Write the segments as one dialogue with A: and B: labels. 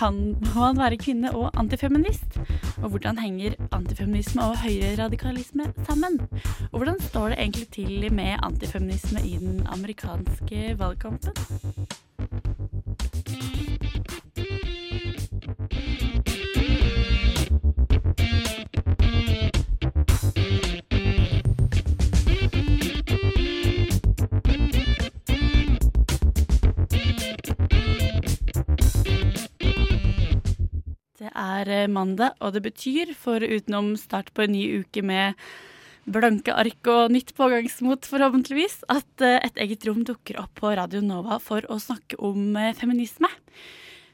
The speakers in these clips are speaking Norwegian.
A: kan man være kvinne og antifeminist? Og hvordan henger antifeminisme og høyreradikalisme sammen? Og hvordan står det egentlig til med antifeminisme i den amerikanske valgkampen? Er eh, mandag, og det betyr, for utenom start på en ny uke med blanke ark og nytt pågangsmot, forhåpentligvis, at eh, et eget rom dukker opp på Radio Nova for å snakke om eh, feminisme.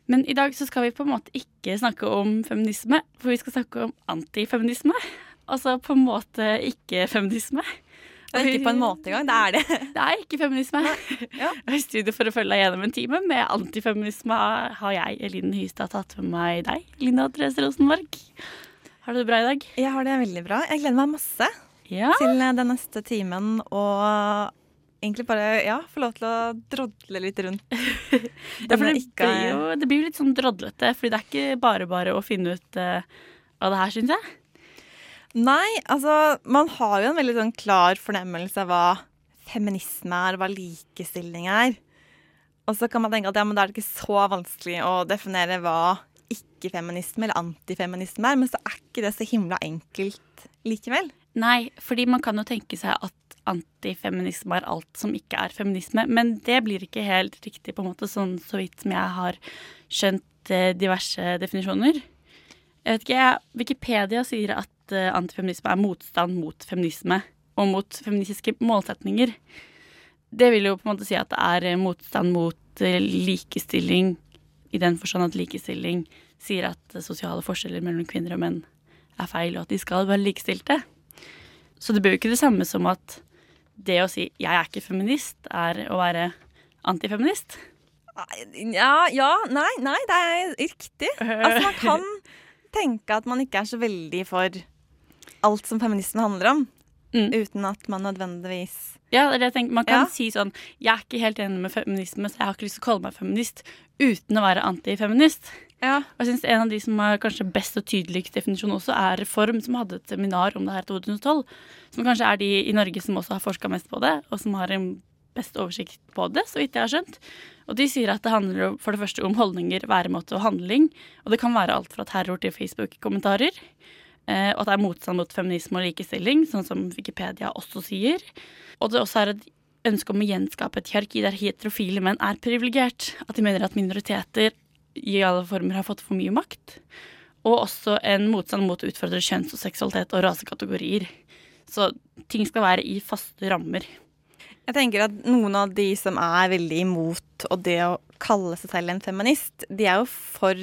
A: Men i dag så skal vi på en måte ikke snakke om feminisme, for vi skal snakke om antifeminisme. Altså på en måte ikke-feminisme.
B: Er ikke på en måte engang. Det er det.
A: Det er ikke feminisme.
B: Ja.
A: Og I studio for å følge deg gjennom en time med antifeminisme har jeg, Elin Hystad, tatt med meg deg, Linda Therese Rosenborg. Har du det bra i dag?
B: Jeg har det veldig bra. Jeg gleder meg masse
A: Ja.
B: til eh, den neste timen og egentlig bare ja, få lov til å drodle litt rundt.
A: Ja, det, blir jo, det blir litt sånn drodlete, fordi det er ikke bare bare å finne ut uh, av det her, syns jeg.
B: Nei, altså man har jo en veldig sånn klar fornemmelse av hva feminisme er, hva likestilling er. Og så kan man tenke at ja, men da er det ikke så vanskelig å definere hva ikke-feminisme eller antifeminisme er, men så er ikke det så himla enkelt likevel.
A: Nei, fordi man kan jo tenke seg at antifeminisme er alt som ikke er feminisme, men det blir ikke helt riktig, på en måte, sånn så vidt som jeg har skjønt eh, diverse definisjoner. Jeg vet ikke, Wikipedia sier at eh, antifeminisme er motstand mot feminisme og mot feministiske målsetninger. Det vil jo på en måte si at det er eh, motstand mot eh, likestilling, i den forstand at likestilling sier at sosiale forskjeller mellom kvinner og menn er feil, og at de skal være likestilte. Så det blir jo ikke det samme som at det å si 'jeg er ikke feminist', er å være antifeminist.
B: Ja, ja, nei, nei, det er riktig. Altså man kan tenke at man ikke er så veldig for alt som feminisme handler om,
A: Mm.
B: uten at man nødvendigvis
A: Ja, det er det jeg tenker. Man kan
B: Ja.
A: si sånn 'jeg er ikke helt enig med feminisme, så jeg har ikke lyst til å kalle meg feminist', uten å være antifeminist.
B: Ja.
A: Og jeg synes En av de som har kanskje best og tydeligst definisjon også, er Reform, som hadde et seminar om det her i 2012. Som kanskje er de i Norge som også har forska mest på det, og som har en best oversikt på det, så vidt jeg har skjønt. Og de sier at det handler for det første om holdninger, væremåte og handling. Og det kan være alt fra terror til Facebook-kommentarer. Eh, og at det er motstand mot feminisme og likestilling, sånn som Wikipedia også sier. Og det også er et ønske om å gjenskape et hierarki der heterofile menn er privilegert. At de mener at minoriteter i alle former har fått for mye makt. Og også en motstand mot å utfordre kjønns- og seksualitet og rasekategorier. Så ting skal være i faste rammer.
B: Jeg tenker at noen av de som er veldig imot og det å kalle seg selv en feminist, de er jo for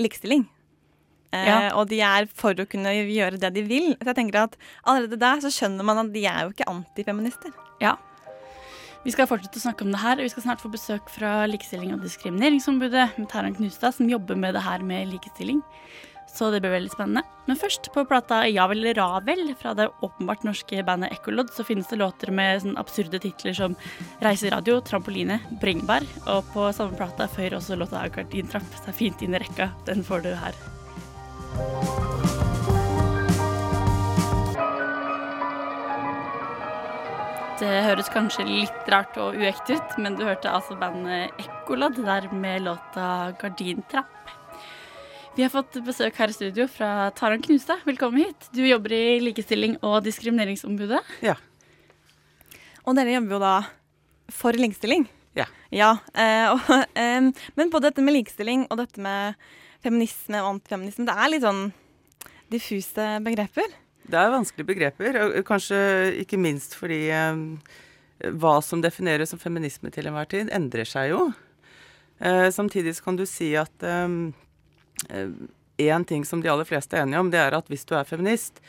B: likestilling. Eh,
A: Ja.
B: Og de er for å kunne gjøre det de vil. Så jeg tenker at allerede der så skjønner man at de er jo ikke antifeminister.
A: Ja. Vi skal fortsette å snakke om det her. og Vi skal snart få besøk fra Likestilling- og diskrimineringsombudet med Taran Knustad, som jobber med det her med likestilling. Så det blir veldig spennende. Men først, på plata Ja vel Ravel fra det åpenbart norske bandet Ekkolodd, så finnes det låter med sånn absurde titler som Reiseradio, Trampoline, Bringebær. Og på samme plata føyer også låta Gardintrapp seg fint inn i rekka. Den får du her. Det høres kanskje litt rart og uekte ut, men du hørte altså bandet Ekkolodd der med låta 'Gardintrapp'. Vi har fått besøk her i studio fra Taran Knustad. Velkommen hit. Du jobber i Likestilling- og diskrimineringsombudet. Ja.
B: Og dere jobber jo da for likestilling.
C: Ja.
B: Ja, eh, og, Men både dette med likestilling og dette med feminisme og antifeminisme, det er litt sånn diffuse begreper.
C: Det er vanskelige begreper, og kanskje ikke minst fordi hva som defineres som feminisme til enhver tid, endrer seg jo. Eh, samtidig så kan du si at én ting som de aller fleste er enige om, det er at hvis du er feminist,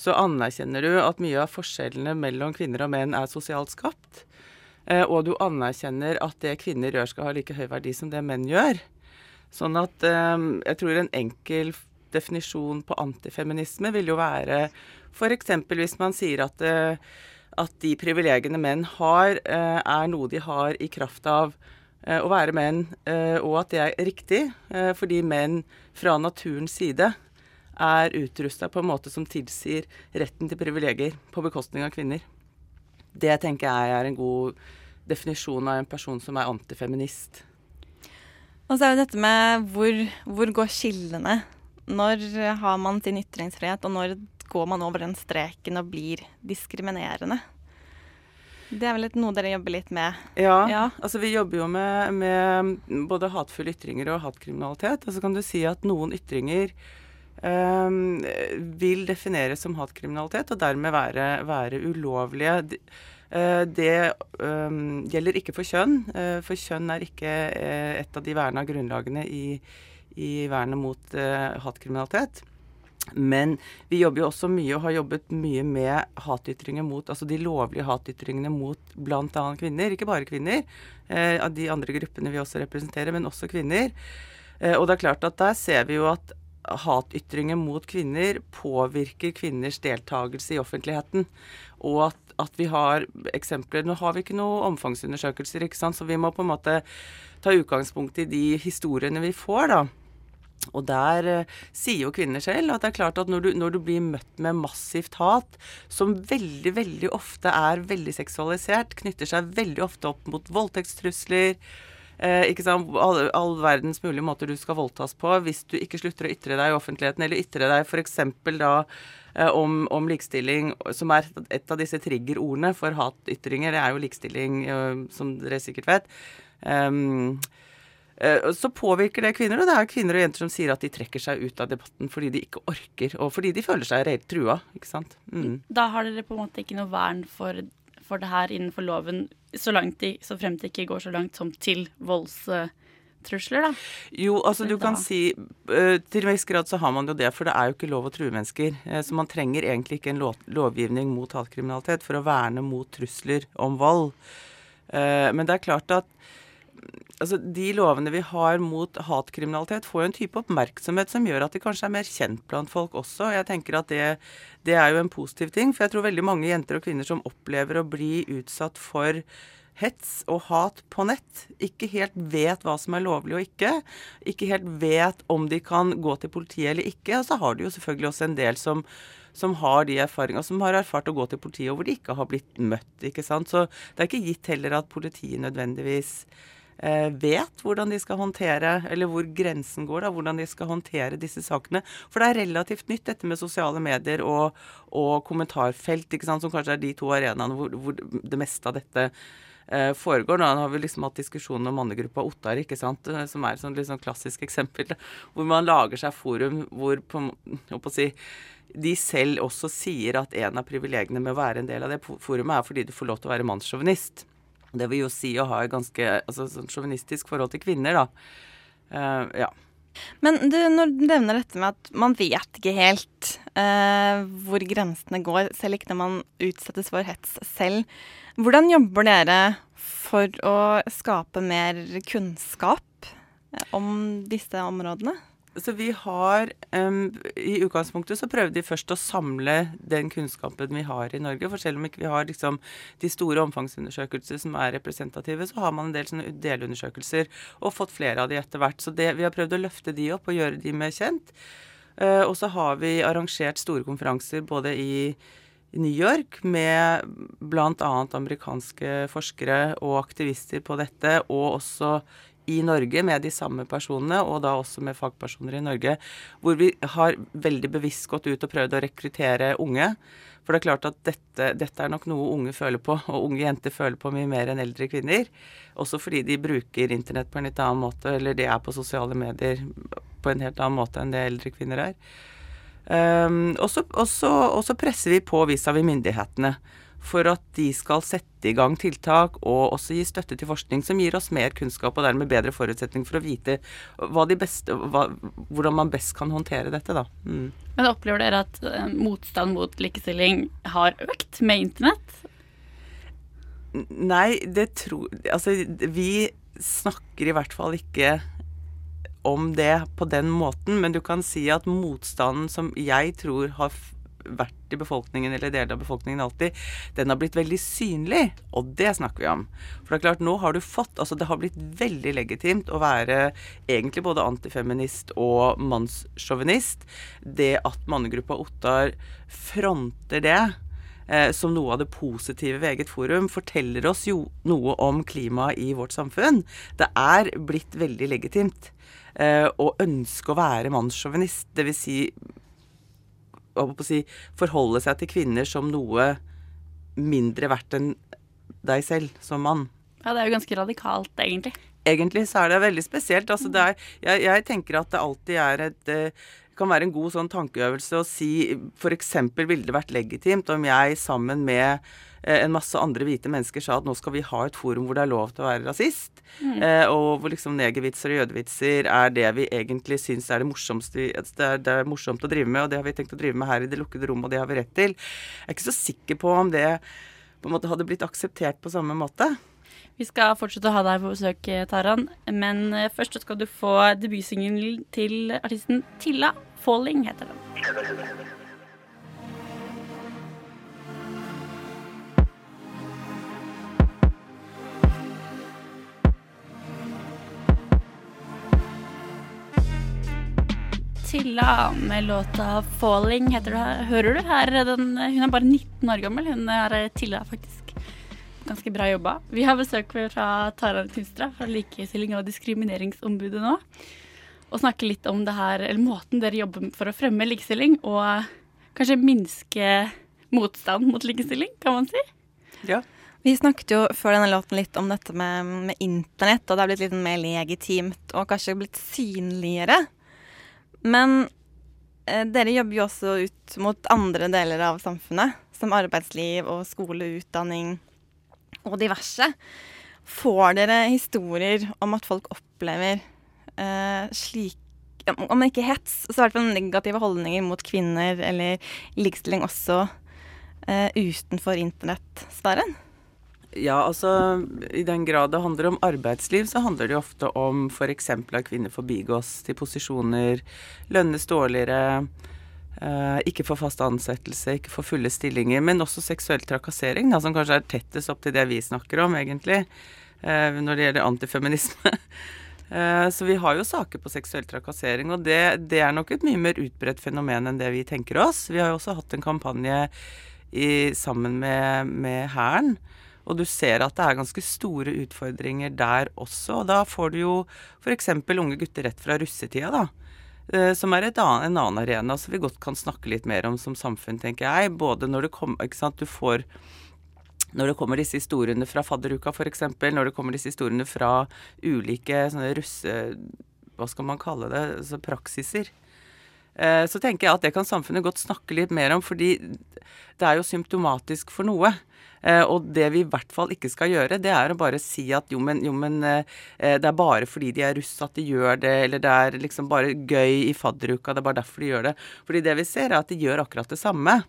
C: så anerkjenner du at mye av forskjellene mellom kvinner og menn er sosialt skapt. Eh, og du anerkjenner at det kvinner gjør, skal ha like høy verdi som det menn gjør. Sånn at eh, jeg tror en enkel definisjon på antifeminisme vil jo være f.eks. hvis man sier at, eh, at de privilegiene menn har, er noe de har i kraft av å være menn, og at det er riktig, fordi menn fra naturens side er utrusta på en måte som tilsier retten til privilegier på bekostning av kvinner. Det tenker jeg er en god definisjon av en person som er antifeminist.
B: Og så er det dette med hvor, hvor går skillene? Når har man sin ytringsfrihet, og når går man over den streken og blir diskriminerende? Det er vel noe dere jobber litt med?
C: Ja, ja. altså vi jobber jo med, med både hatefulle ytringer og hatkriminalitet. Og så kan du si at noen ytringer vil defineres som hatkriminalitet og dermed være, være ulovlige. Uh, det um, gjelder ikke for kjønn, uh, for kjønn er ikke uh, et av de verna grunnlagene i, i vernet mot hatkriminalitet. Men vi jobber jo også mye og har jobbet mye med hatytringer mot Altså de lovlige hatytringene mot bl.a. kvinner. Ikke bare kvinner, uh, av de andre gruppene vi også representerer, men også kvinner. Uh, og det er klart at der ser vi jo at hatytringer mot kvinner påvirker kvinners deltakelse i offentligheten. Og at, at, vi har eksempler Nå har vi ikke noen omfangsundersøkelser, ikke sant? så vi må på en måte ta utgangspunkt i de historiene vi får, da. Og der eh, sier jo kvinner selv at det er klart at når du, når du, blir møtt med massivt hat, som veldig, veldig ofte er veldig seksualisert, knytter seg veldig ofte opp mot voldtektstrusler, Eh, ikke sant, all, all, verdens mulige måter du skal voldtas på hvis du ikke slutter å ytre deg i offentligheten, eller ytre deg f.eks. da eh, om, om, likestilling, som er et av disse triggerordene for hatytringer. Det er jo likestilling, eh, som dere sikkert vet. Um, så påvirker det kvinner, og det er kvinner og jenter som sier at de trekker seg ut av debatten fordi de ikke orker, og fordi de føler seg reelt trua. ikke sant? Mm.
A: Da har dere på en måte ikke noe vern for, for det her innenfor loven så, langt de, så frem til ikke går så langt som til voldstrusler, da.
C: Jo, altså du kan si uh, Til en viss grad så har man jo det, for det er jo ikke lov å true mennesker. Uh, så man trenger egentlig ikke en lov, lovgivning mot hatkriminalitet for å verne mot trusler om vold. Uh, men det er klart at altså, de lovene vi har mot hatkriminalitet, får jo en type oppmerksomhet som gjør at de kanskje er mer kjent blant folk også. Jeg tenker at det, det er jo en positiv ting. For jeg tror veldig mange jenter og kvinner som opplever å bli utsatt for hets og hat på nett, ikke helt vet hva som er lovlig og ikke. Ikke helt vet om de kan gå til politiet eller ikke. Og så har de jo selvfølgelig også en del som som har de erfaringene, som har erfart å gå til politiet, og hvor de ikke har blitt møtt. ikke sant? Så det er ikke gitt heller at politiet nødvendigvis vet hvordan de skal håndtere, eller hvor grensen går, da, hvordan de skal håndtere disse sakene. For det er relativt nytt, dette med sosiale medier og, og kommentarfelt, ikke sant, som kanskje er de to arenaene hvor, hvor det meste av dette eh, foregår. Nå har vi liksom hatt diskusjonen om mannegruppa Ottar, ikke sant, eh, som er et sånn, liksom klassisk eksempel. Hvor man lager seg forum hvor på, å si, de selv også sier at en av privilegiene med å være en del av det forumet er fordi du får lov til å være mannssjåvinist. Det vil jo si å ha et ganske altså, forhold til kvinner, da. Uh, ja.
B: Men du, når du nevner dette med at man vet ikke helt uh, hvor grensene går, selv ikke når man utsettes for hets selv, hvordan jobber dere for å skape mer kunnskap om disse områdene?
C: Så vi har um, I utgangspunktet så prøvde vi først å samle den kunnskapen vi har i Norge. For selv om ikke vi har liksom, de store omfangsundersøkelser som er representative, så har man en del sånne delundersøkelser og fått flere av de etter hvert. Så det, vi har prøvd å løfte de opp og gjøre de mer kjent. Uh, og så har vi arrangert store konferanser både i New York med bl.a. amerikanske forskere og aktivister på dette, og også i Norge med de samme personene, og da også med fagpersoner i Norge, hvor vi har veldig bevisst gått ut og prøvd å rekruttere unge. For det er klart at dette, dette, er nok noe unge føler på, og unge jenter føler på mye mer enn eldre kvinner. Også fordi de bruker internett på en litt annen måte, eller de er på sosiale medier på en helt annen måte enn det eldre kvinner er. Um, og så presser vi på vis-à-vis myndighetene for at de skal sette i gang tiltak og også gi støtte til forskning som gir oss mer kunnskap og dermed bedre forutsetning for å vite de beste, hva, hvordan man best kan håndtere dette. Da. Mm.
A: Men opplever dere at eh, motstand mot likestilling har økt med internett?
C: Nei, det tror Altså, vi snakker i hvert fall ikke om det på den måten, men du kan si at motstanden som jeg tror har vært i befolkningen, eller deler av befolkningen alltid, den har blitt veldig synlig, og det snakker vi om. For det er klart, nå har du fått Altså, det har blitt veldig legitimt å være egentlig både antifeminist og mannssjåvinist. Det at mannegruppa Ottar fronter det eh, som noe av det positive ved eget forum, forteller oss jo noe om klimaet i vårt samfunn. Det er blitt veldig legitimt eh, å ønske å være mannssjåvinist. Dvs. Si, å si, forholde seg til kvinner som noe mindre verdt enn deg selv som mann.
A: Ja, det er jo ganske radikalt, egentlig.
C: Egentlig så er det veldig spesielt. Altså det er, jeg, jeg tenker at det alltid er et eh, kan være en god sånn tankeøvelse å si f.eks. ville det vært legitimt om jeg sammen med eh, en masse andre hvite mennesker sa at nå skal vi ha et forum hvor det er lov til å være rasist. Eh, og hvor liksom negervitser og jødevitser er det vi egentlig syns er det morsomste vi- det er, det er morsomt å drive med, og det har vi tenkt å drive med her i det lukkede rommet, og det har vi rett til. Jeg er ikke så sikker på om det på en måte hadde blitt akseptert på samme måte.
A: Vi skal fortsette å ha deg på besøk, Taran. Men eh, først skal du få debutsingelen til artisten Tilla. 'Falling' heter den. Tilla med låta 'Falling' heter det. Hører du her? Den, hun er bare 19 år gammel. Hun er Tilla, faktisk. Ganske bra jobba. Vi har besøk fra Taran Kunstra fra Likestilling- og diskrimineringsombudet nå. Og snakke litt om det her, eller måten dere jobber for å fremme likestilling, og kanskje minske motstand mot likestilling, kan man si.
C: Ja.
B: Vi snakket jo før denne låten litt om dette med, med internett, og det har blitt litt mer legitimt og kanskje blitt synligere. Men eh, dere jobber jo også ut mot andre deler av samfunnet, som arbeidsliv og skole, utdanning og diverse. Får dere historier om at folk opplever eh, slik Om ikke hets, så i hvert fall negative holdninger mot kvinner eller likestilling også eh, utenfor internettsfæren?
C: Ja, altså i den grad det handler om arbeidsliv, så handler det jo ofte om f.eks. at kvinner forbigås til posisjoner, lønnes dårligere, ikke for fast ansettelse, ikke for fulle stillinger, men også seksuell trakassering, da, som kanskje er tettest opp til det vi snakker om, egentlig, eh, når det gjelder antifeminisme. Eh, Så vi har jo saker på seksuell trakassering, og det, det er nok et mye mer utbredt fenomen enn det vi tenker oss. Vi har jo også hatt en kampanje i, sammen med Hæren. Og du ser at det er ganske store utfordringer der også. Og da får du jo f.eks. unge gutter rett fra russetida, da. Eh, Som er et annet, en annen arena som vi godt kan snakke litt mer om som samfunn, tenker jeg. Både når det kommer Ikke sant, du får når det kommer disse historiene fra fadderuka f.eks., når det kommer disse historiene fra ulike sånne russe... Hva skal man kalle det? Altså praksiser. Eh, så tenker jeg at det kan samfunnet godt snakke litt mer om, fordi det er jo symptomatisk for noe. Eh, og det vi i hvert fall ikke skal gjøre, det er å bare si at jo, men, jo, men eh, det er bare fordi de er russ at de gjør det, eller det er liksom bare gøy i fadderuka, det er bare derfor de gjør det. Fordi det vi ser, er at de gjør akkurat det samme.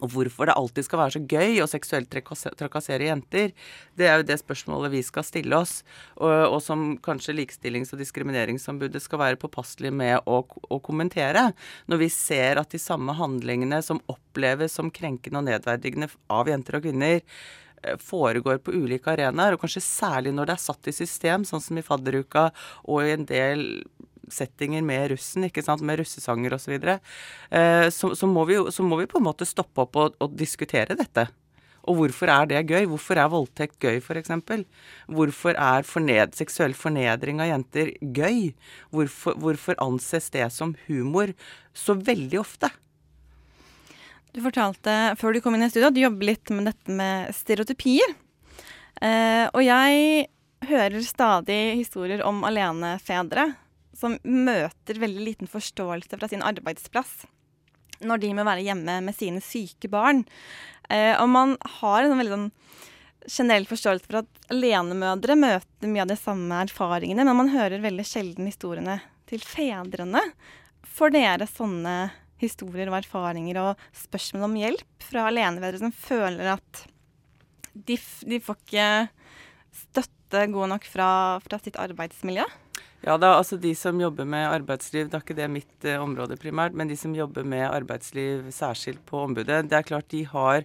C: Og hvorfor det alltid skal være så gøy å seksuelt trakassere jenter, det er jo det spørsmålet vi skal stille oss, og, og som kanskje Likestillings- og diskrimineringsombudet skal være påpasselig med å, å kommentere. Når vi ser at de samme handlingene som oppleves som krenkende og nedverdigende av jenter og kvinner, eh, foregår på ulike arenaer, og kanskje særlig når det er satt i system, sånn som i fadderuka og i en del settinger med russen, ikke sant, med russesanger osv., eh, så, så, så må vi på en måte stoppe opp og, og diskutere dette. Og hvorfor er det gøy? Hvorfor er voldtekt gøy, f.eks.? Hvorfor er forned seksuell fornedring av jenter gøy? Hvorfor, hvorfor anses det som humor så veldig ofte?
B: Du fortalte før du kom inn i studio at du jobber litt med dette med stereotypier. Eh, og jeg hører stadig historier om alenefedre som møter veldig liten forståelse fra sin arbeidsplass når de må være hjemme med sine syke barn. Eh, og man har en veldig sånn generell forståelse for at alenemødre møter mye av de samme erfaringene, men man hører veldig sjelden historiene til fedrene. Får dere sånne historier og erfaringer og spørsmål om hjelp fra alenemødre som føler at de, de får ikke støtte god nok fra, fra sitt arbeidsmiljø?
C: Ja da, altså de som jobber med arbeidsliv, det er ikke det mitt eh, område primært, men de som jobber med arbeidsliv særskilt på ombudet, det er klart de har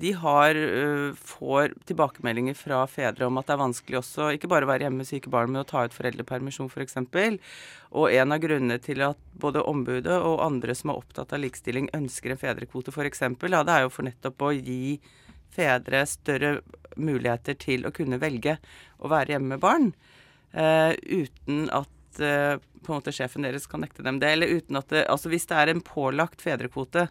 C: de har, uh, får tilbakemeldinger fra fedre om at det er vanskelig også, ikke bare å være hjemme med syke barn, men å ta ut foreldrepermisjon f.eks. Og en av grunnene til at både ombudet og andre som er opptatt av likestilling, ønsker en fedrekvote f.eks., ja, det er jo for nettopp å gi fedre større muligheter til å kunne velge å være hjemme med barn. Eh, uten at eh, på en måte sjefen deres kan nekte dem det. Eller uten at det, altså Hvis det er en pålagt fedrekvote,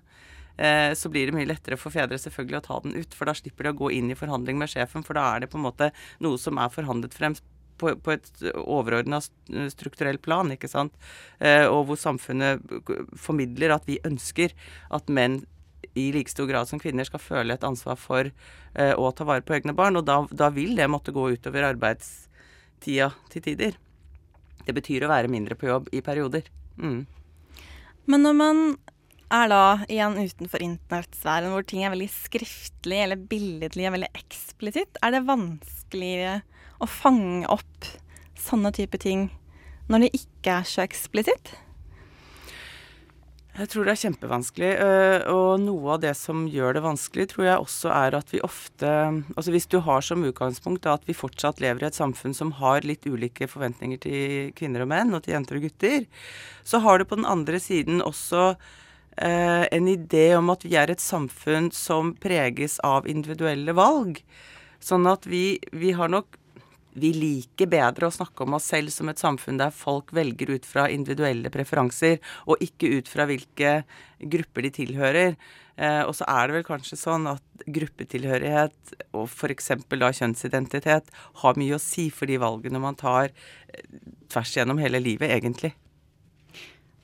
C: eh, så blir det mye lettere for fedre selvfølgelig å ta den ut. For da slipper de å gå inn i forhandling med sjefen, for da er det på en måte noe som er forhandlet frem på, et overordna strukturell plan, ikke sant. Eh, og hvor samfunnet formidler at vi ønsker at menn i like stor grad som kvinner skal føle et ansvar for eh, å ta vare på egne barn. Og da, da vil det måtte gå utover arbeidstida til tider. Det betyr å være mindre på jobb i perioder. Mm.
B: Men når man er da igjen utenfor internettsfæren, hvor ting er veldig skriftlig eller billedlig og veldig eksplisitt, er det vanskeligere å fange opp sånne type ting når det ikke er så eksplisitt?
C: Jeg tror det er kjempevanskelig. øh, Og noe av det som gjør det vanskelig, tror jeg også er at vi ofte Altså hvis du har som utgangspunkt at vi fortsatt lever i et samfunn som har litt ulike forventninger til kvinner og menn, og til jenter og gutter, så har du på den andre siden også eh, en idé om at vi er et samfunn som preges av individuelle valg. Sånn at vi, vi har nok vi liker bedre å snakke om oss selv som et samfunn der folk velger ut fra individuelle preferanser, og ikke ut fra hvilke grupper de tilhører. Eh, og så er det vel kanskje sånn at gruppetilhørighet og f.eks. da kjønnsidentitet har mye å si for de valgene man tar eh, tvers gjennom hele livet, egentlig.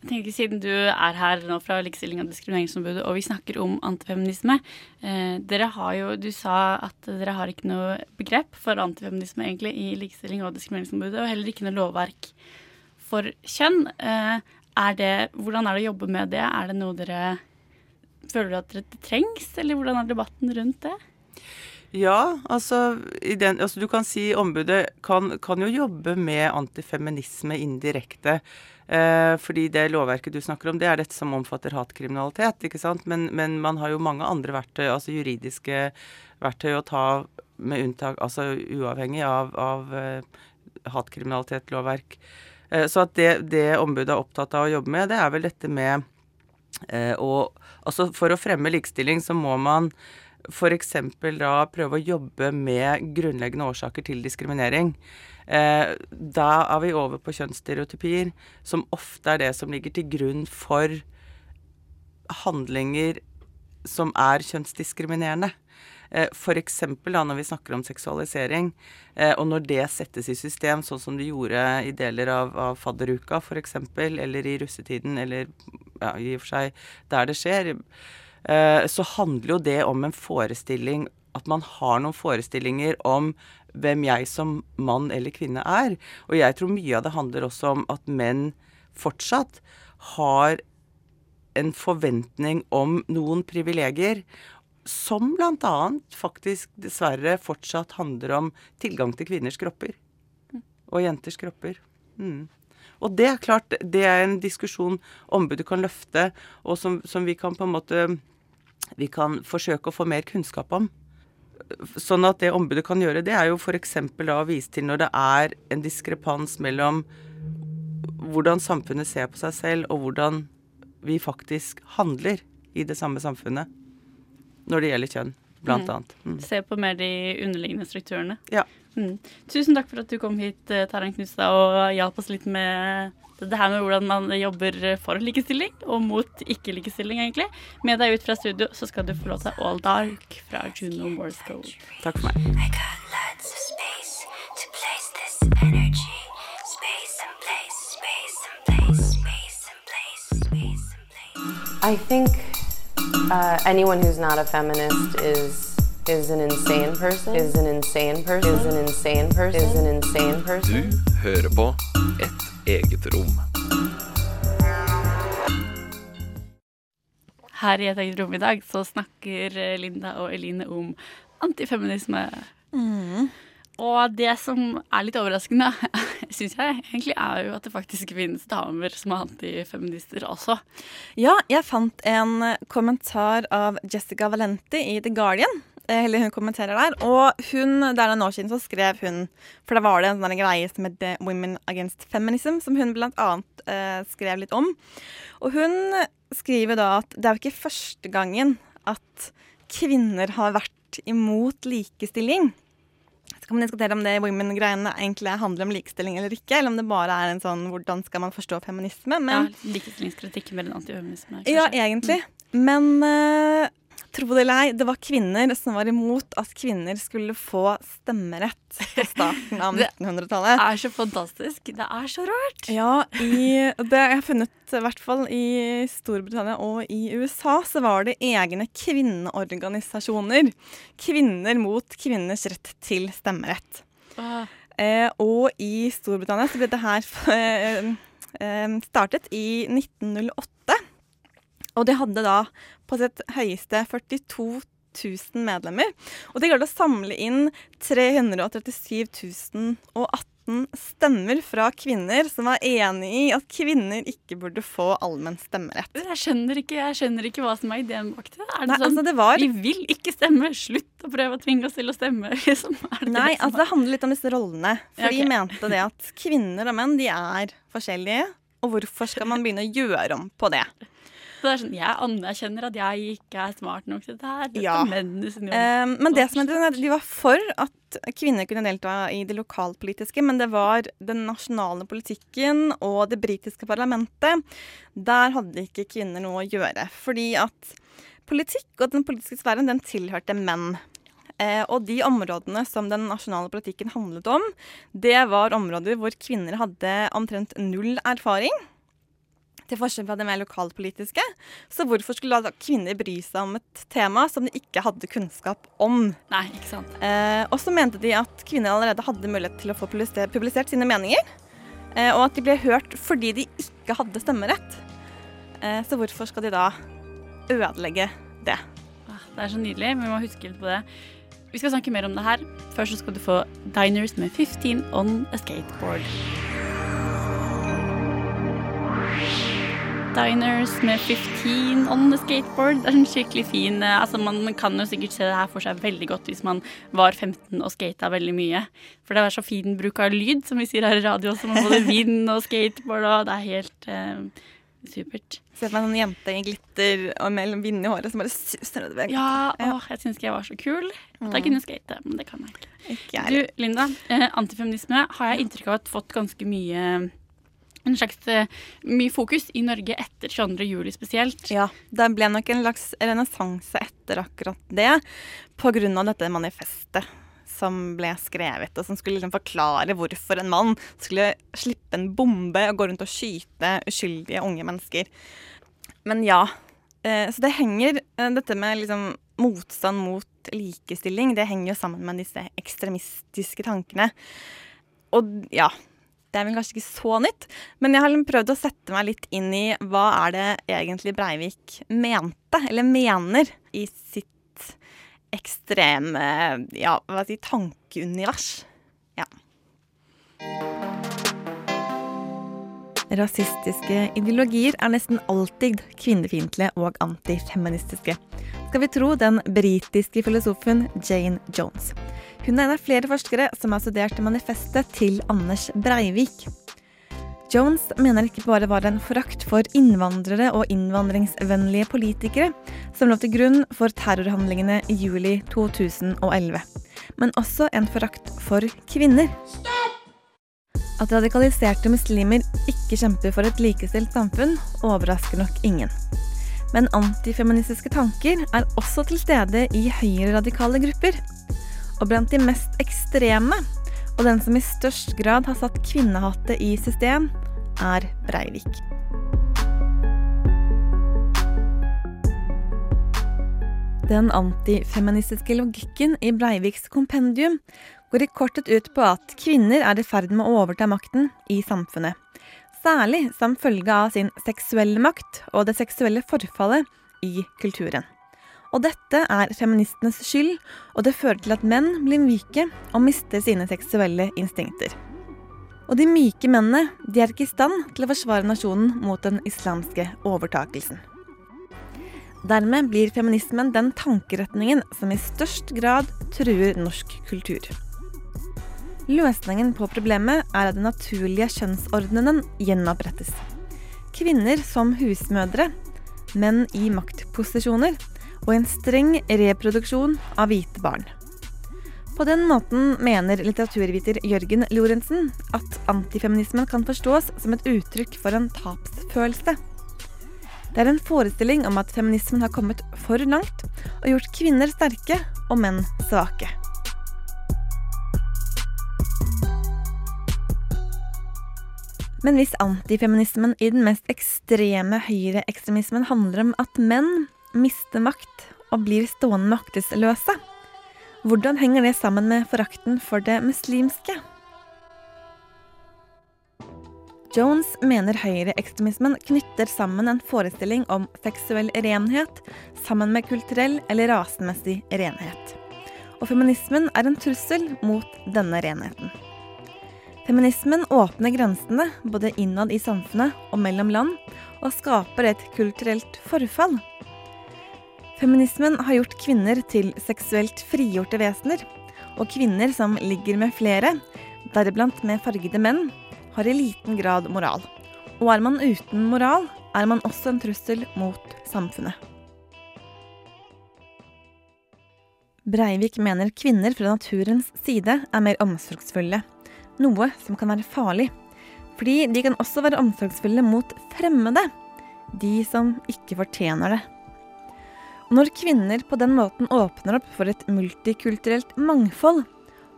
A: Tenker Siden du er her nå fra Likestilling og diskrimineringsombudet, og vi snakker om antifeminisme eh, Dere har jo, Du sa at dere har ikke noe begrep for antifeminisme egentlig i Likestilling og diskrimineringsombudet, og heller ikke noe lovverk for kjønn. Eh, er det, hvordan er det å jobbe med det? Er det noe dere føler at det trengs, eller hvordan er debatten rundt det?
C: Ja, altså, den, altså du kan si ombudet kan, kan jo jobbe med antifeminisme indirekte. Eh, fordi det lovverket du snakker om, det er dette som omfatter hatkriminalitet. ikke sant? Men, men man har jo mange andre verktøy, altså juridiske verktøy å ta med unntak, altså uavhengig av, av eh, hatkriminalitetslovverk. Eh, så at det, det ombudet er opptatt av å jobbe med, det er vel dette med eh, å Altså for å fremme likestilling så må man f.eks. da prøve å jobbe med grunnleggende årsaker til diskriminering. Eh, da er vi over på kjønnsstereotypier, som ofte er det som ligger til grunn for handlinger som er kjønnsdiskriminerende. Eh, da når vi snakker om seksualisering, eh, og når det settes i system, sånn som det gjorde i deler av, av fadderuka f.eks., eller i russetiden, eller ja, i og for seg der det skjer, så handler jo det om en forestilling At man har noen forestillinger om hvem jeg som mann eller kvinne er. Og jeg tror mye av det handler også om at menn fortsatt har en forventning om noen privilegier. Som bl.a. faktisk dessverre fortsatt handler om tilgang til kvinners kropper. Og jenters kropper. Mm. Og det er klart, det er en diskusjon ombudet kan løfte, og som, som vi kan på en måte Vi kan forsøke å få mer kunnskap om. Sånn at det ombudet kan gjøre, det er jo f.eks. å vise til når det er en diskrepans mellom hvordan samfunnet ser på seg selv, og hvordan vi faktisk handler i det samme samfunnet når det gjelder kjønn, blant annet. Mm.
A: Se på mer de underliggende strukturene.
C: Ja.
A: Mm. Tusen takk for at du kom hit, eh, Taran Knustad, og hjalp oss litt med det her med hvordan man jobber for likestilling, og mot ikke-likestilling, egentlig. Med deg ut fra studio så skal du få låta All Dark fra Juno Morse Code.
C: Takk for meg.
D: I got lots of space to place this energy. Space and place, space and place, space and place, space and place.
E: I think
F: Uh, anyone who's not a feminist is is an insane person. Is an insane person. Is an insane person. Is an insane person.
G: Du hører på Et eget rom.
A: Her i Et eget rom i dag så snakker Linda og Eline om antifeminisme. Og det som er litt overraskende, syns jeg, egentlig er jo at det faktisk finnes damer som er antifeminister også.
B: Ja, jeg fant en kommentar av Jessica Valenti i The Guardian. Eh, Eller hun kommenterer der. Og hun, det er noen år siden så skrev hun For da var det en sånn greie som het Women Against Feminism, som hun blant annet eh, skrev litt om. Og hun skriver da at det er jo ikke første gangen at kvinner har vært imot likestilling. Så kan man diskutere om det women-greiene egentlig handler om likestilling eller ikke, eller om det bare er en sånn hvordan skal man forstå feminisme. Men
A: ja, Likestillingskritikk mer enn antifeminisme.
B: ja,
A: egentlig.
B: egentlig. Men uh, tro det eller ei, det var kvinner som var imot at kvinner skulle få stemmerett på starten av 1900-tallet.
A: Det er så fantastisk. Det er så rart.
B: Ja, i, det jeg har funnet i hvert fall i Storbritannia og i USA, så var det egne kvinneorganisasjoner. Kvinner mot kvinners rett til stemmerett.
A: Åh,
B: Eh, og i Storbritannia så ble det her eh, eh, startet i 1908. Og de hadde da på sitt høyeste 42 000 medlemmer. Og de klarte å samle inn 337 018 stemmer fra kvinner som var enig i at kvinner ikke burde få allmenn stemmerett.
A: Jeg skjønner, ikke, jeg skjønner ikke hva som er ideen bak det. Er det
B: Nei,
A: sånn
B: altså det var
A: Vi vil ikke stemme! Slutt å prøve å tvinge oss til å stemme! Liksom. Det
B: Nei,
A: det
B: altså det handler litt om disse rollene. For
A: Ja, okay.
B: de mente det at kvinner og menn de er forskjellige. Og hvorfor skal man begynne å gjøre om på det?
A: Så det er sånn, Jeg anerkjenner at jeg ikke er smart nok til dette her. Dette
B: Ja.
A: mennene.
B: Um, men det som er, det, de var for at kvinner kunne delta i det lokalpolitiske, men det var den nasjonale politikken og det britiske parlamentet. Der hadde ikke kvinner noe å gjøre. Fordi at politikk og den politiske sfæren, den tilhørte menn. Eh, og de områdene som den nasjonale politikken handlet om, det var områder hvor kvinner hadde omtrent null erfaring. Til forskjell fra det mer lokalpolitiske. Så hvorfor skulle da kvinner bry seg om et tema som de ikke hadde kunnskap om?
A: Nei, ikke sant.
B: Eh, og så mente de at kvinner allerede hadde mulighet til å få publisert, publisert sine meninger. Eh, og at de ble hørt fordi de ikke hadde stemmerett. Eh, så hvorfor skal de da ødelegge det?
A: Ah, Det er så nydelig. Vi må huske litt på det. Vi skal snakke mer om det her. Først så skal du få Diners med 15 on a skateboard. Diners med 15 on the skateboard. Det er sånn skikkelig fin eh, altså man, man kan jo sikkert se det her for seg veldig godt hvis man var 15 og skata veldig mye. For det er så fin bruk av lyd, som vi sier her i radio, også, med både vind og skateboard, og det er helt eh, supert.
B: Se for meg en jente i glitter og med vind i håret som bare suser nedover.
A: Ja, åh, jeg syns ikke jeg var så kul. At jeg kunne skate, men det kan jeg ikke.
B: Ikke jeg.
A: Du, Linda. Eh, antifeminisme har jeg inntrykk av at fått ganske mye en slags eh, mye fokus i Norge etter 22. juli spesielt.
B: Ja, det ble nok en slags renessanse etter akkurat det, av dette manifestet som ble skrevet, og som skulle liksom forklare hvorfor en mann skulle slippe en bombe og gå rundt og skyte uskyldige unge mennesker. Men ja, eh, så det henger eh, Dette med liksom motstand mot likestilling, det henger jo sammen med disse ekstremistiske tankene. Og ja, det er vel kanskje ikke så nytt, men jeg har prøvd å sette meg litt inn i hva er det egentlig Breivik mente, eller mener, i sitt ekstreme ja, hva si, tankeunivers. Ja. Rasistiske ideologier er nesten alltid kvinnefiendtlige og antifeministiske. Skal vi tro den britiske filosofen Jane Jones. Hun er en av flere forskere som har studert manifestet til Anders Breivik. Jones mener ikke bare var en forakt for innvandrere og innvandringsvennlige politikere som lå til grunn for terrorhandlingene i juli 2011, men også en forakt for kvinner. At radikaliserte muslimer ikke kjemper for et likestilt samfunn, overrasker nok ingen. Men antifeministiske tanker er også til stede i høyreradikale grupper. Og blant de mest ekstreme, og den som i størst grad har satt kvinnehatet i system, er Breivik. Den antifeministiske logikken i Breiviks kompendium går i kortet ut på at kvinner er i ferd med å overta makten i samfunnet. Særlig som følge av sin seksuelle makt og det seksuelle forfallet i kulturen. Og dette er feministenes skyld, og det fører til at menn blir myke og mister sine seksuelle instinkter. Og de myke mennene de er ikke i stand til å forsvare nasjonen mot den islamske overtakelsen. Dermed blir feminismen den tankeretningen som i størst grad truer norsk kultur. Løsningen på problemet er at den naturlige kjønnsordenen gjenopprettes. Kvinner som husmødre, menn i maktposisjoner og en streng reproduksjon av hvite barn. På den måten mener litteraturviter Jørgen Lorentzen at antifeminismen kan forstås som et uttrykk for en tapsfølelse. Det er en forestilling om at feminismen har kommet for langt og gjort kvinner sterke og menn svake. Men hvis antifeminismen i den mest ekstreme høyreekstremismen handler om at menn mister makt og blir stående maktesløse, hvordan henger det sammen med forakten for det muslimske? Jones mener høyreekstremismen knytter sammen en forestilling om seksuell renhet sammen med kulturell eller rasemessig renhet. Og feminismen er en trussel mot denne renheten. Feminismen åpner grensene både innad i samfunnet og mellom land, og skaper et kulturelt forfall. Feminismen har gjort kvinner til seksuelt frigjorte vesener, og kvinner som ligger med flere, deriblant med fargede menn, har i liten grad moral. Og er man uten moral, er man også en trussel mot samfunnet. Breivik mener kvinner fra naturens side er mer omsorgsfulle, noe som kan være farlig. Fordi de kan også være omsorgsfulle mot fremmede, de som ikke fortjener det. Når kvinner på den måten åpner opp for et multikulturelt mangfold,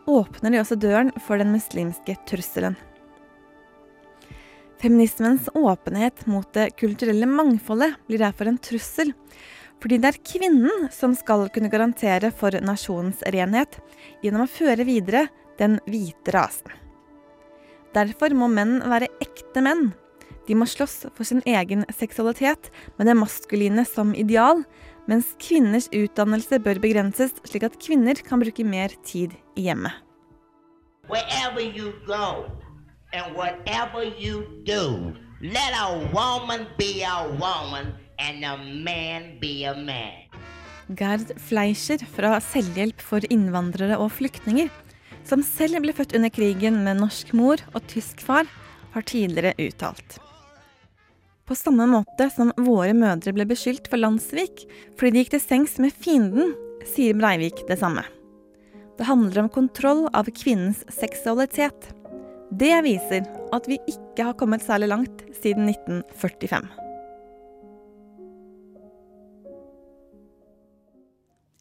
B: åpner de også døren for den muslimske trusselen. Feminismens åpenhet mot det kulturelle mangfoldet blir derfor en trussel, fordi det er kvinnen som skal kunne garantere for nasjonens renhet gjennom å føre videre den hvite rasen. Derfor må menn være ekte menn. De må slåss for sin egen seksualitet med det maskuline som ideal, mens kvinners utdannelse bør begrenses slik at kvinner kan bruke mer tid i hjemmet.
H: Wherever you go and whatever you do, let a woman be a woman and a man be a man.
B: Gerd Fleischer fra Selvhjelp for innvandrere og flyktninger, som selv ble født under krigen med norsk mor og tysk far, har tidligere uttalt. På samme måte som våre mødre ble beskyldt for landssvik fordi de gikk til sengs med fienden, sier Breivik det samme. Det handler om kontroll av kvinnens seksualitet. Det viser at vi ikke har kommet særlig langt siden 1945.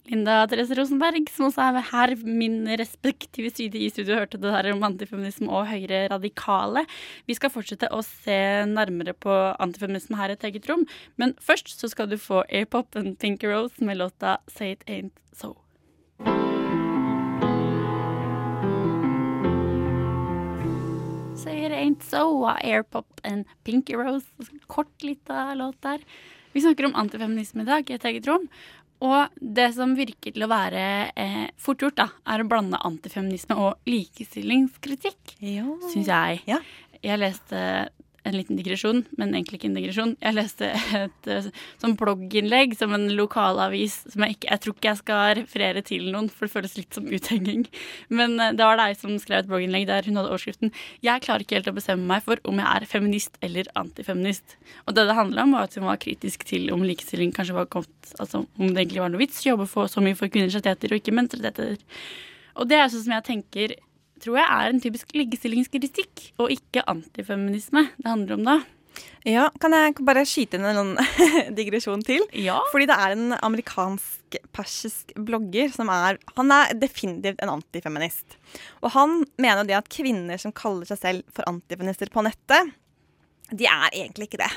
A: Linda Therese Rosenberg, som også er her min respektive side i studio, hørte det her om antifeminisme og høyre radikale. Vi skal fortsette å se nærmere på antifeminisme her i et eget rom, men først så skal du få Airpop and Pinky Rose med låta Say It Ain't So. Say It Ain't So av Airpop and Pinky Rose. Kort lita låt der. Vi snakker om antifeminisme i dag i et eget rom. Og det som virker til å være eh, fort gjort, da, er å blande antifeminisme og likestillingskritikk, syns jeg.
B: Ja.
A: Jeg leste en liten digresjon, men egentlig ikke en digresjon. Jeg leste et sånn blogginnlegg som en lokalavis som jeg ikke Jeg tror ikke jeg skal referere til noen, for det føles litt som uthenging. Men eh, det var deg som skrev et blogginnlegg der hun hadde overskriften 'Jeg klarer ikke helt å bestemme meg for om jeg er feminist eller antifeminist'. Og det det handla om, var at hun var kritisk til om likestilling kanskje var kommet Altså om det egentlig var noe vits å jobbe for så mye for kvinners rettigheter og ikke menns rettigheter. Og det er sånn som jeg tenker tror jeg er en typisk likestillingskritikk, og ikke antifeminisme det handler om da.
B: Ja, Kan jeg bare skyte inn en sånn digresjon til?
A: Ja.
B: Fordi det er en amerikansk-persisk blogger som er Han er definitivt en antifeminist. Og han mener det at kvinner som kaller seg selv for antifeminister på nettet, de er egentlig ikke det.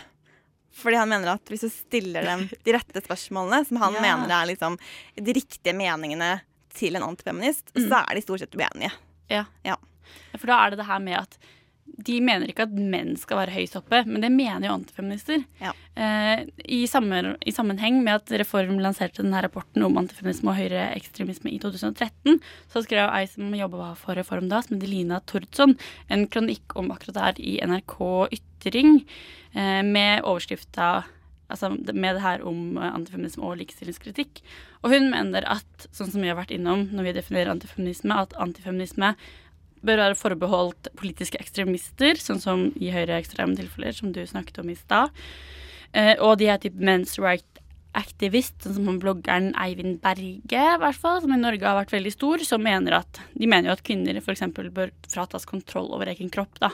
B: Fordi han mener at hvis du stiller dem de rette spørsmålene, som han
A: Ja.
B: mener er liksom de riktige meningene til en antifeminist,
A: Mm.
B: så er de stort sett uenige.
A: Ja.
B: Ja.
A: For da er det det her med at de mener ikke at menn skal være høyest oppe, men det mener jo antifeminister.
B: Ja.
A: Eh, i, sammen, I sammenheng med at Reform lanserte denne rapporten om antifeminisme og høyreekstremisme i 2013, så skrev ei som jobba for Reform da, som heter Lina Tordsson, en kronikk om akkurat det her i NRK Ytring, eh, med overskrifta altså med det her om eh, antifeminisme og likestillingskritikk. Og hun mener at, sånn som vi har vært innom når vi definerer antifeminisme, at antifeminisme bør være forbeholdt politiske ekstremister, sånn som i høyreekstreme tilfeller, som du snakket om i stad. Eh, og de er type men's right activist, sånn som bloggeren Eivind Berge, hvert fall, som i Norge har vært veldig stor, som mener at de mener jo at kvinner f.eks. bør fratas kontroll over egen kropp, da.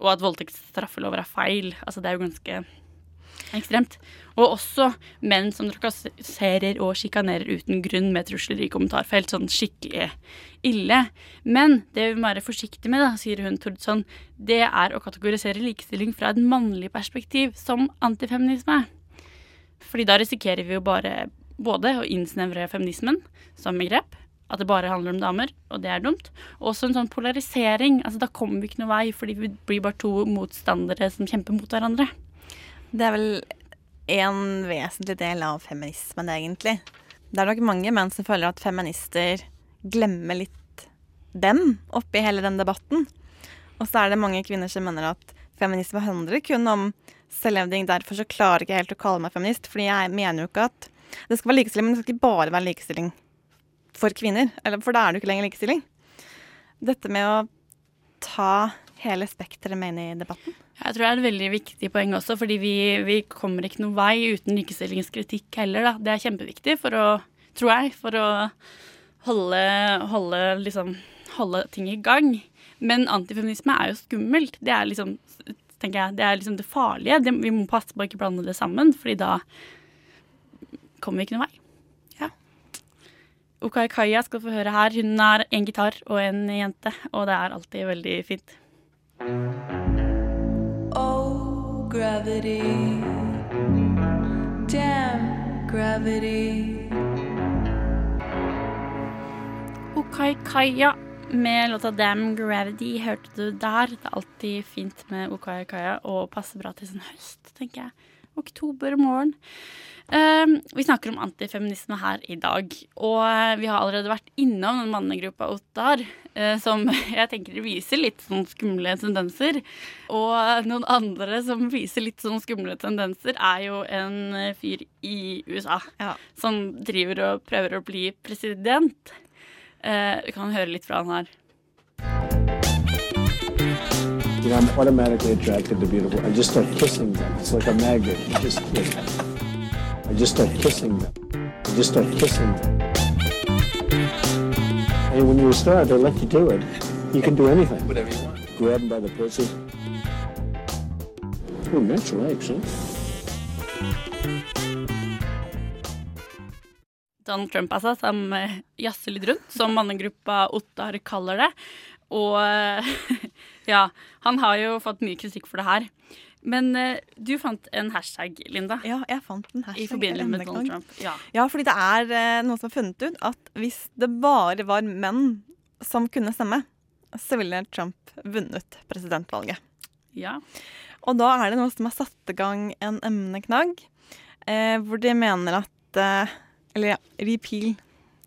A: Og at voldtektsstraffelover er feil. Altså det er jo ganske ekstremt. Og også menn som trakasserer og sjikanerer uten grunn med trusler i kommentarfelt. Sånn skikkelig ille. Men det vi må være forsiktige med, da, sier hun Tordsson, det er å kategorisere likestilling fra et mannlig perspektiv som antifeminisme. Fordi da risikerer vi jo bare både å innsnevre feminismen som begrep, at det bare handler om damer, og det er dumt. Og også en sånn polarisering. altså Da kommer vi ikke noe vei, fordi vi blir bare to motstandere som kjemper mot hverandre.
B: Det er vel en vesentlig del av feminismen, egentlig. Det er nok mange menn som føler at feminister glemmer litt dem oppi hele den debatten. Og så er det mange kvinner som mener at feminisme handler kun om selvhevding. Derfor så klarer jeg ikke helt å kalle meg feminist, fordi jeg mener jo ikke at det skal være likestilling, men det skal ikke bare være likestilling for kvinner. For da er det jo ikke lenger likestilling. Dette med å ta hele spekteret med inn i debatten.
A: Jeg tror det er et veldig viktig poeng også, fordi vi, vi kommer ikke noen vei uten likestillingskritikk heller. Da. Det er kjempeviktig for å, tror jeg, for å holde, holde, liksom, holde ting i gang. Men antifeminisme er jo skummelt. Det er liksom, tenker jeg, det er liksom det farlige. Det, vi må passe på å ikke blande det sammen, fordi da kommer vi ikke noen vei. Ja. Okai Kaya skal få høre her. Hun har en gitar og en jente, og det er alltid veldig fint.
I: Oh, gravity. Damn gravity.
A: Okai Kaya med låta 'Damn Gravity' hørte du der. Det er alltid fint med Okai Kaya og passer bra til sånn høst, tenker jeg. Oktober morgen. Um, vi snakker om antifeminisme her i dag. Og eh, vi har allerede vært innom den mannegruppa Ottar, eh, som jeg tenker viser litt sånn skumle tendenser. Og noen andre som viser litt sånn skumle tendenser, er jo en eh, fyr i USA som driver og prøver å bli president. Eh, vi kan høre litt fra han her.
J: You know, I'm automatically attracted to beautiful. I just start kissing them. It's like a magnet. You just kiss. I just start kissing them. I just start kissing them. And when you're a star, they let you do it. You can do anything.
G: Whatever you want.
J: Grab them by the pussy. Oh, nice legs, huh?
A: Donald Trump, altså, som eh, jazzer litt rundt, som mannegruppa Ottar kaller det. Og ja, han har jo fått mye kritikk for det her. Men uh, du fant en hashtag, Linda.
B: Ja, jeg fant en hashtag.
A: I forbindelse med. Donald Trump. Ja.
B: Ja, fordi det er uh, noen som har funnet ut at hvis det bare var menn som kunne stemme, så ville Trump vunnet presidentvalget.
A: ja.
B: Og da er det noen som har satt i gang en emneknagg, uh, hvor de mener at Eller ja, repeal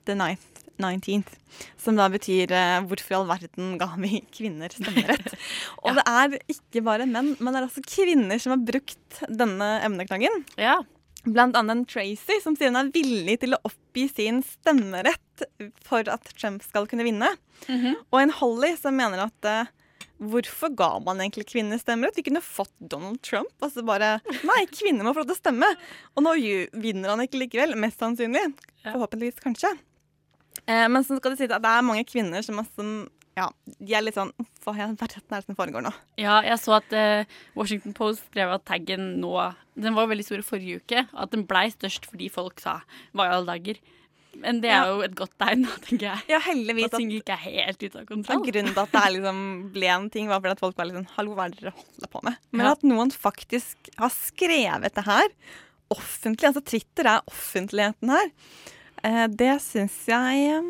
B: the ninth, 19th. Som da betyr eh, hvorfor i all verden ga vi kvinner stemmerett? Og det er ikke bare menn, men det er altså kvinner som har brukt denne emneknaggen.
A: Ja.
B: Blant annet Tracy, som sier hun er villig til å oppgi sin stemmerett for at Trump skal kunne vinne. Og en Holly som mener at eh, hvorfor ga man egentlig kvinner stemmerett? Vi kunne fått Donald Trump. Altså bare Nei, kvinner må få lov til å stemme. Og nå vinner han ikke likevel. Mest sannsynlig. Forhåpentligvis, kanskje. Eh, men så skal det sies at det er mange kvinner som, som ja, de er litt sånn Hva i verden er det som foregår nå?
A: Ja, jeg så at eh, Washington Post skrev at taggen nå Den var veldig stor i forrige uke. og At den blei størst fordi folk sa hva i alle dager. Men det er jo et godt tegn, tenker jeg.
B: Ja, heldigvis.
A: At ting ikke er helt ute av
B: Ja,
A: kontroll.
B: grunnen til at det liksom ble en ting, var fordi at folk var litt sånn Hallo, hva er det dere holder på med? Men
A: Ja.
B: at noen faktisk har skrevet det her offentlig, altså Twitter er offentligheten her, det syns jeg eh,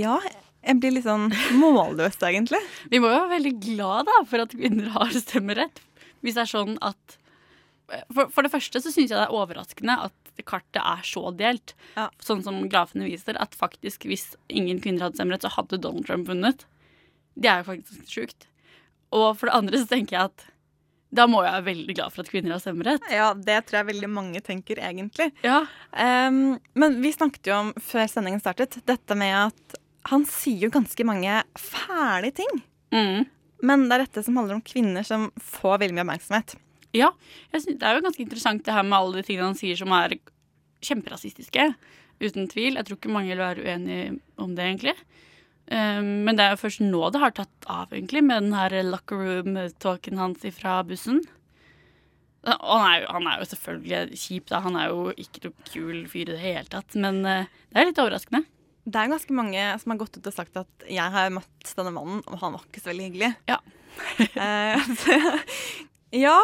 B: Ja, jeg blir litt sånn målløs, egentlig.
A: Vi må jo være veldig glad da, for at kvinner har stemmerett. Hvis det er sånn at For, for det første så syns jeg det er overraskende at kartet er så delt. Sånn som grafene viser, at faktisk hvis ingen kvinner hadde stemmerett, så hadde Donald Trump vunnet. Det er jo faktisk sjukt. Og for det andre så tenker jeg at da må jeg være veldig glad for at kvinner har stemmerett.
B: Ja, det tror jeg veldig mange tenker, egentlig.
A: Ja.
B: Um, men vi snakket jo om, før sendingen startet, dette med at han sier jo ganske mange fæle ting.
A: Mm.
B: Men det er dette som handler om kvinner som får veldig mye oppmerksomhet.
A: Ja, jeg synes det er jo ganske interessant det her med alle de tingene han sier som er kjemperasistiske. Uten tvil. Jeg tror ikke mange vil være uenige om det, egentlig. Um, men det er jo først nå det har tatt av, egentlig, med den her locker room-talken hans fra bussen. Og han er, jo, han er jo selvfølgelig kjip, da. Han er jo ikke noe kul fyr i det hele tatt. Men eh, det er litt overraskende.
B: Det er ganske mange som har gått ut og sagt at jeg har møtt denne mannen, og han var ikke så veldig hyggelig.
A: Ja.
B: Eh, så, ja.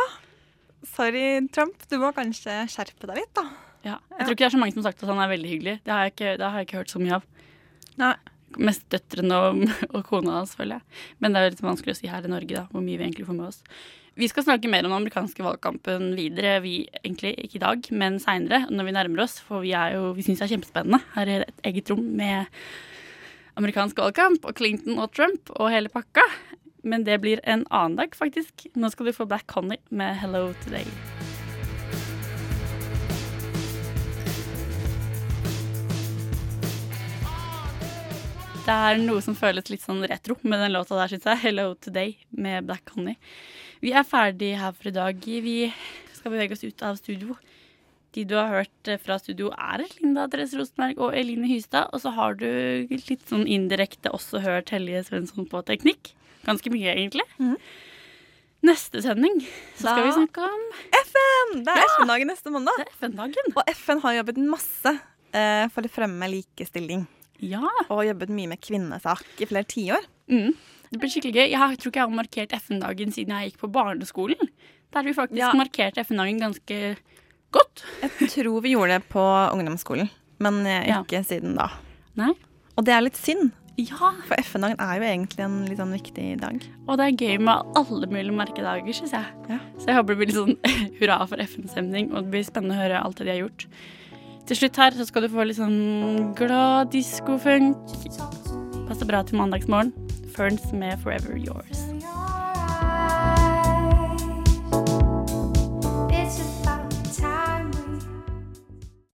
B: Sorry, Trump. Du må kanskje skjerpe deg litt, da.
A: Ja. Jeg tror ikke det er så mange som har sagt at han er veldig hyggelig. Det har jeg ikke, det har jeg ikke hørt så mye av.
B: Nei.
A: Mest døtrene og, og kona hans, føler jeg. Men det er litt vanskelig å si her i Norge, da, hvor mye vi egentlig får med oss. Vi skal snakke mer om den amerikanske valgkampen videre, vi egentlig ikke i dag, men seinere, når vi nærmer oss. For vi, er vi syns det er kjempespennende. Her er et eget rom med amerikansk valgkamp og Clinton og Trump og hele pakka. Men det blir en annen dag, faktisk. Nå skal du få Black Connie med 'Hello Today'. Det er noe som føles litt sånn retro med den låta der, syns jeg. 'Hello Today' med Black Honey. Vi er ferdig her for i dag. Vi skal bevege oss ut av studio. De du har hørt fra studio, er Linda Therese Rosenberg og Eline Hystad. Og så har du litt sånn indirekte også hørt Helje Svensson på teknikk. Ganske mye, egentlig. Neste sending så skal
B: Da-
A: vi snakke om
B: FN! Det er
A: Ja!
B: FN-dagen neste mandag.
A: Det er FN-dagen.
B: Og FN har jobbet masse eh, for å fremme likestilling.
A: Ja.
B: Og jobbet mye med kvinnesak i flere tiår.
A: Mm. Det blir skikkelig gøy. Jeg tror ikke jeg har markert FN-dagen siden jeg gikk på barneskolen. Der har vi faktisk
B: Ja.
A: markert FN-dagen ganske godt.
B: Jeg tror vi gjorde det på ungdomsskolen, men ikke
A: Ja.
B: siden da.
A: Nei.
B: Og det er litt synd.
A: Ja.
B: For FN-dagen er jo egentlig en litt sånn viktig dag.
A: Og det er gøy med alle mulige merkedager, syns jeg. Så jeg håper det blir litt sånn hurra for FN-stemning, og det blir spennende å høre alt det de har gjort. Til slutt her så skal du få litt sånn glad diskofunk. Passer bra til mandagsmorgen. Ferns med 'Forever Yours'.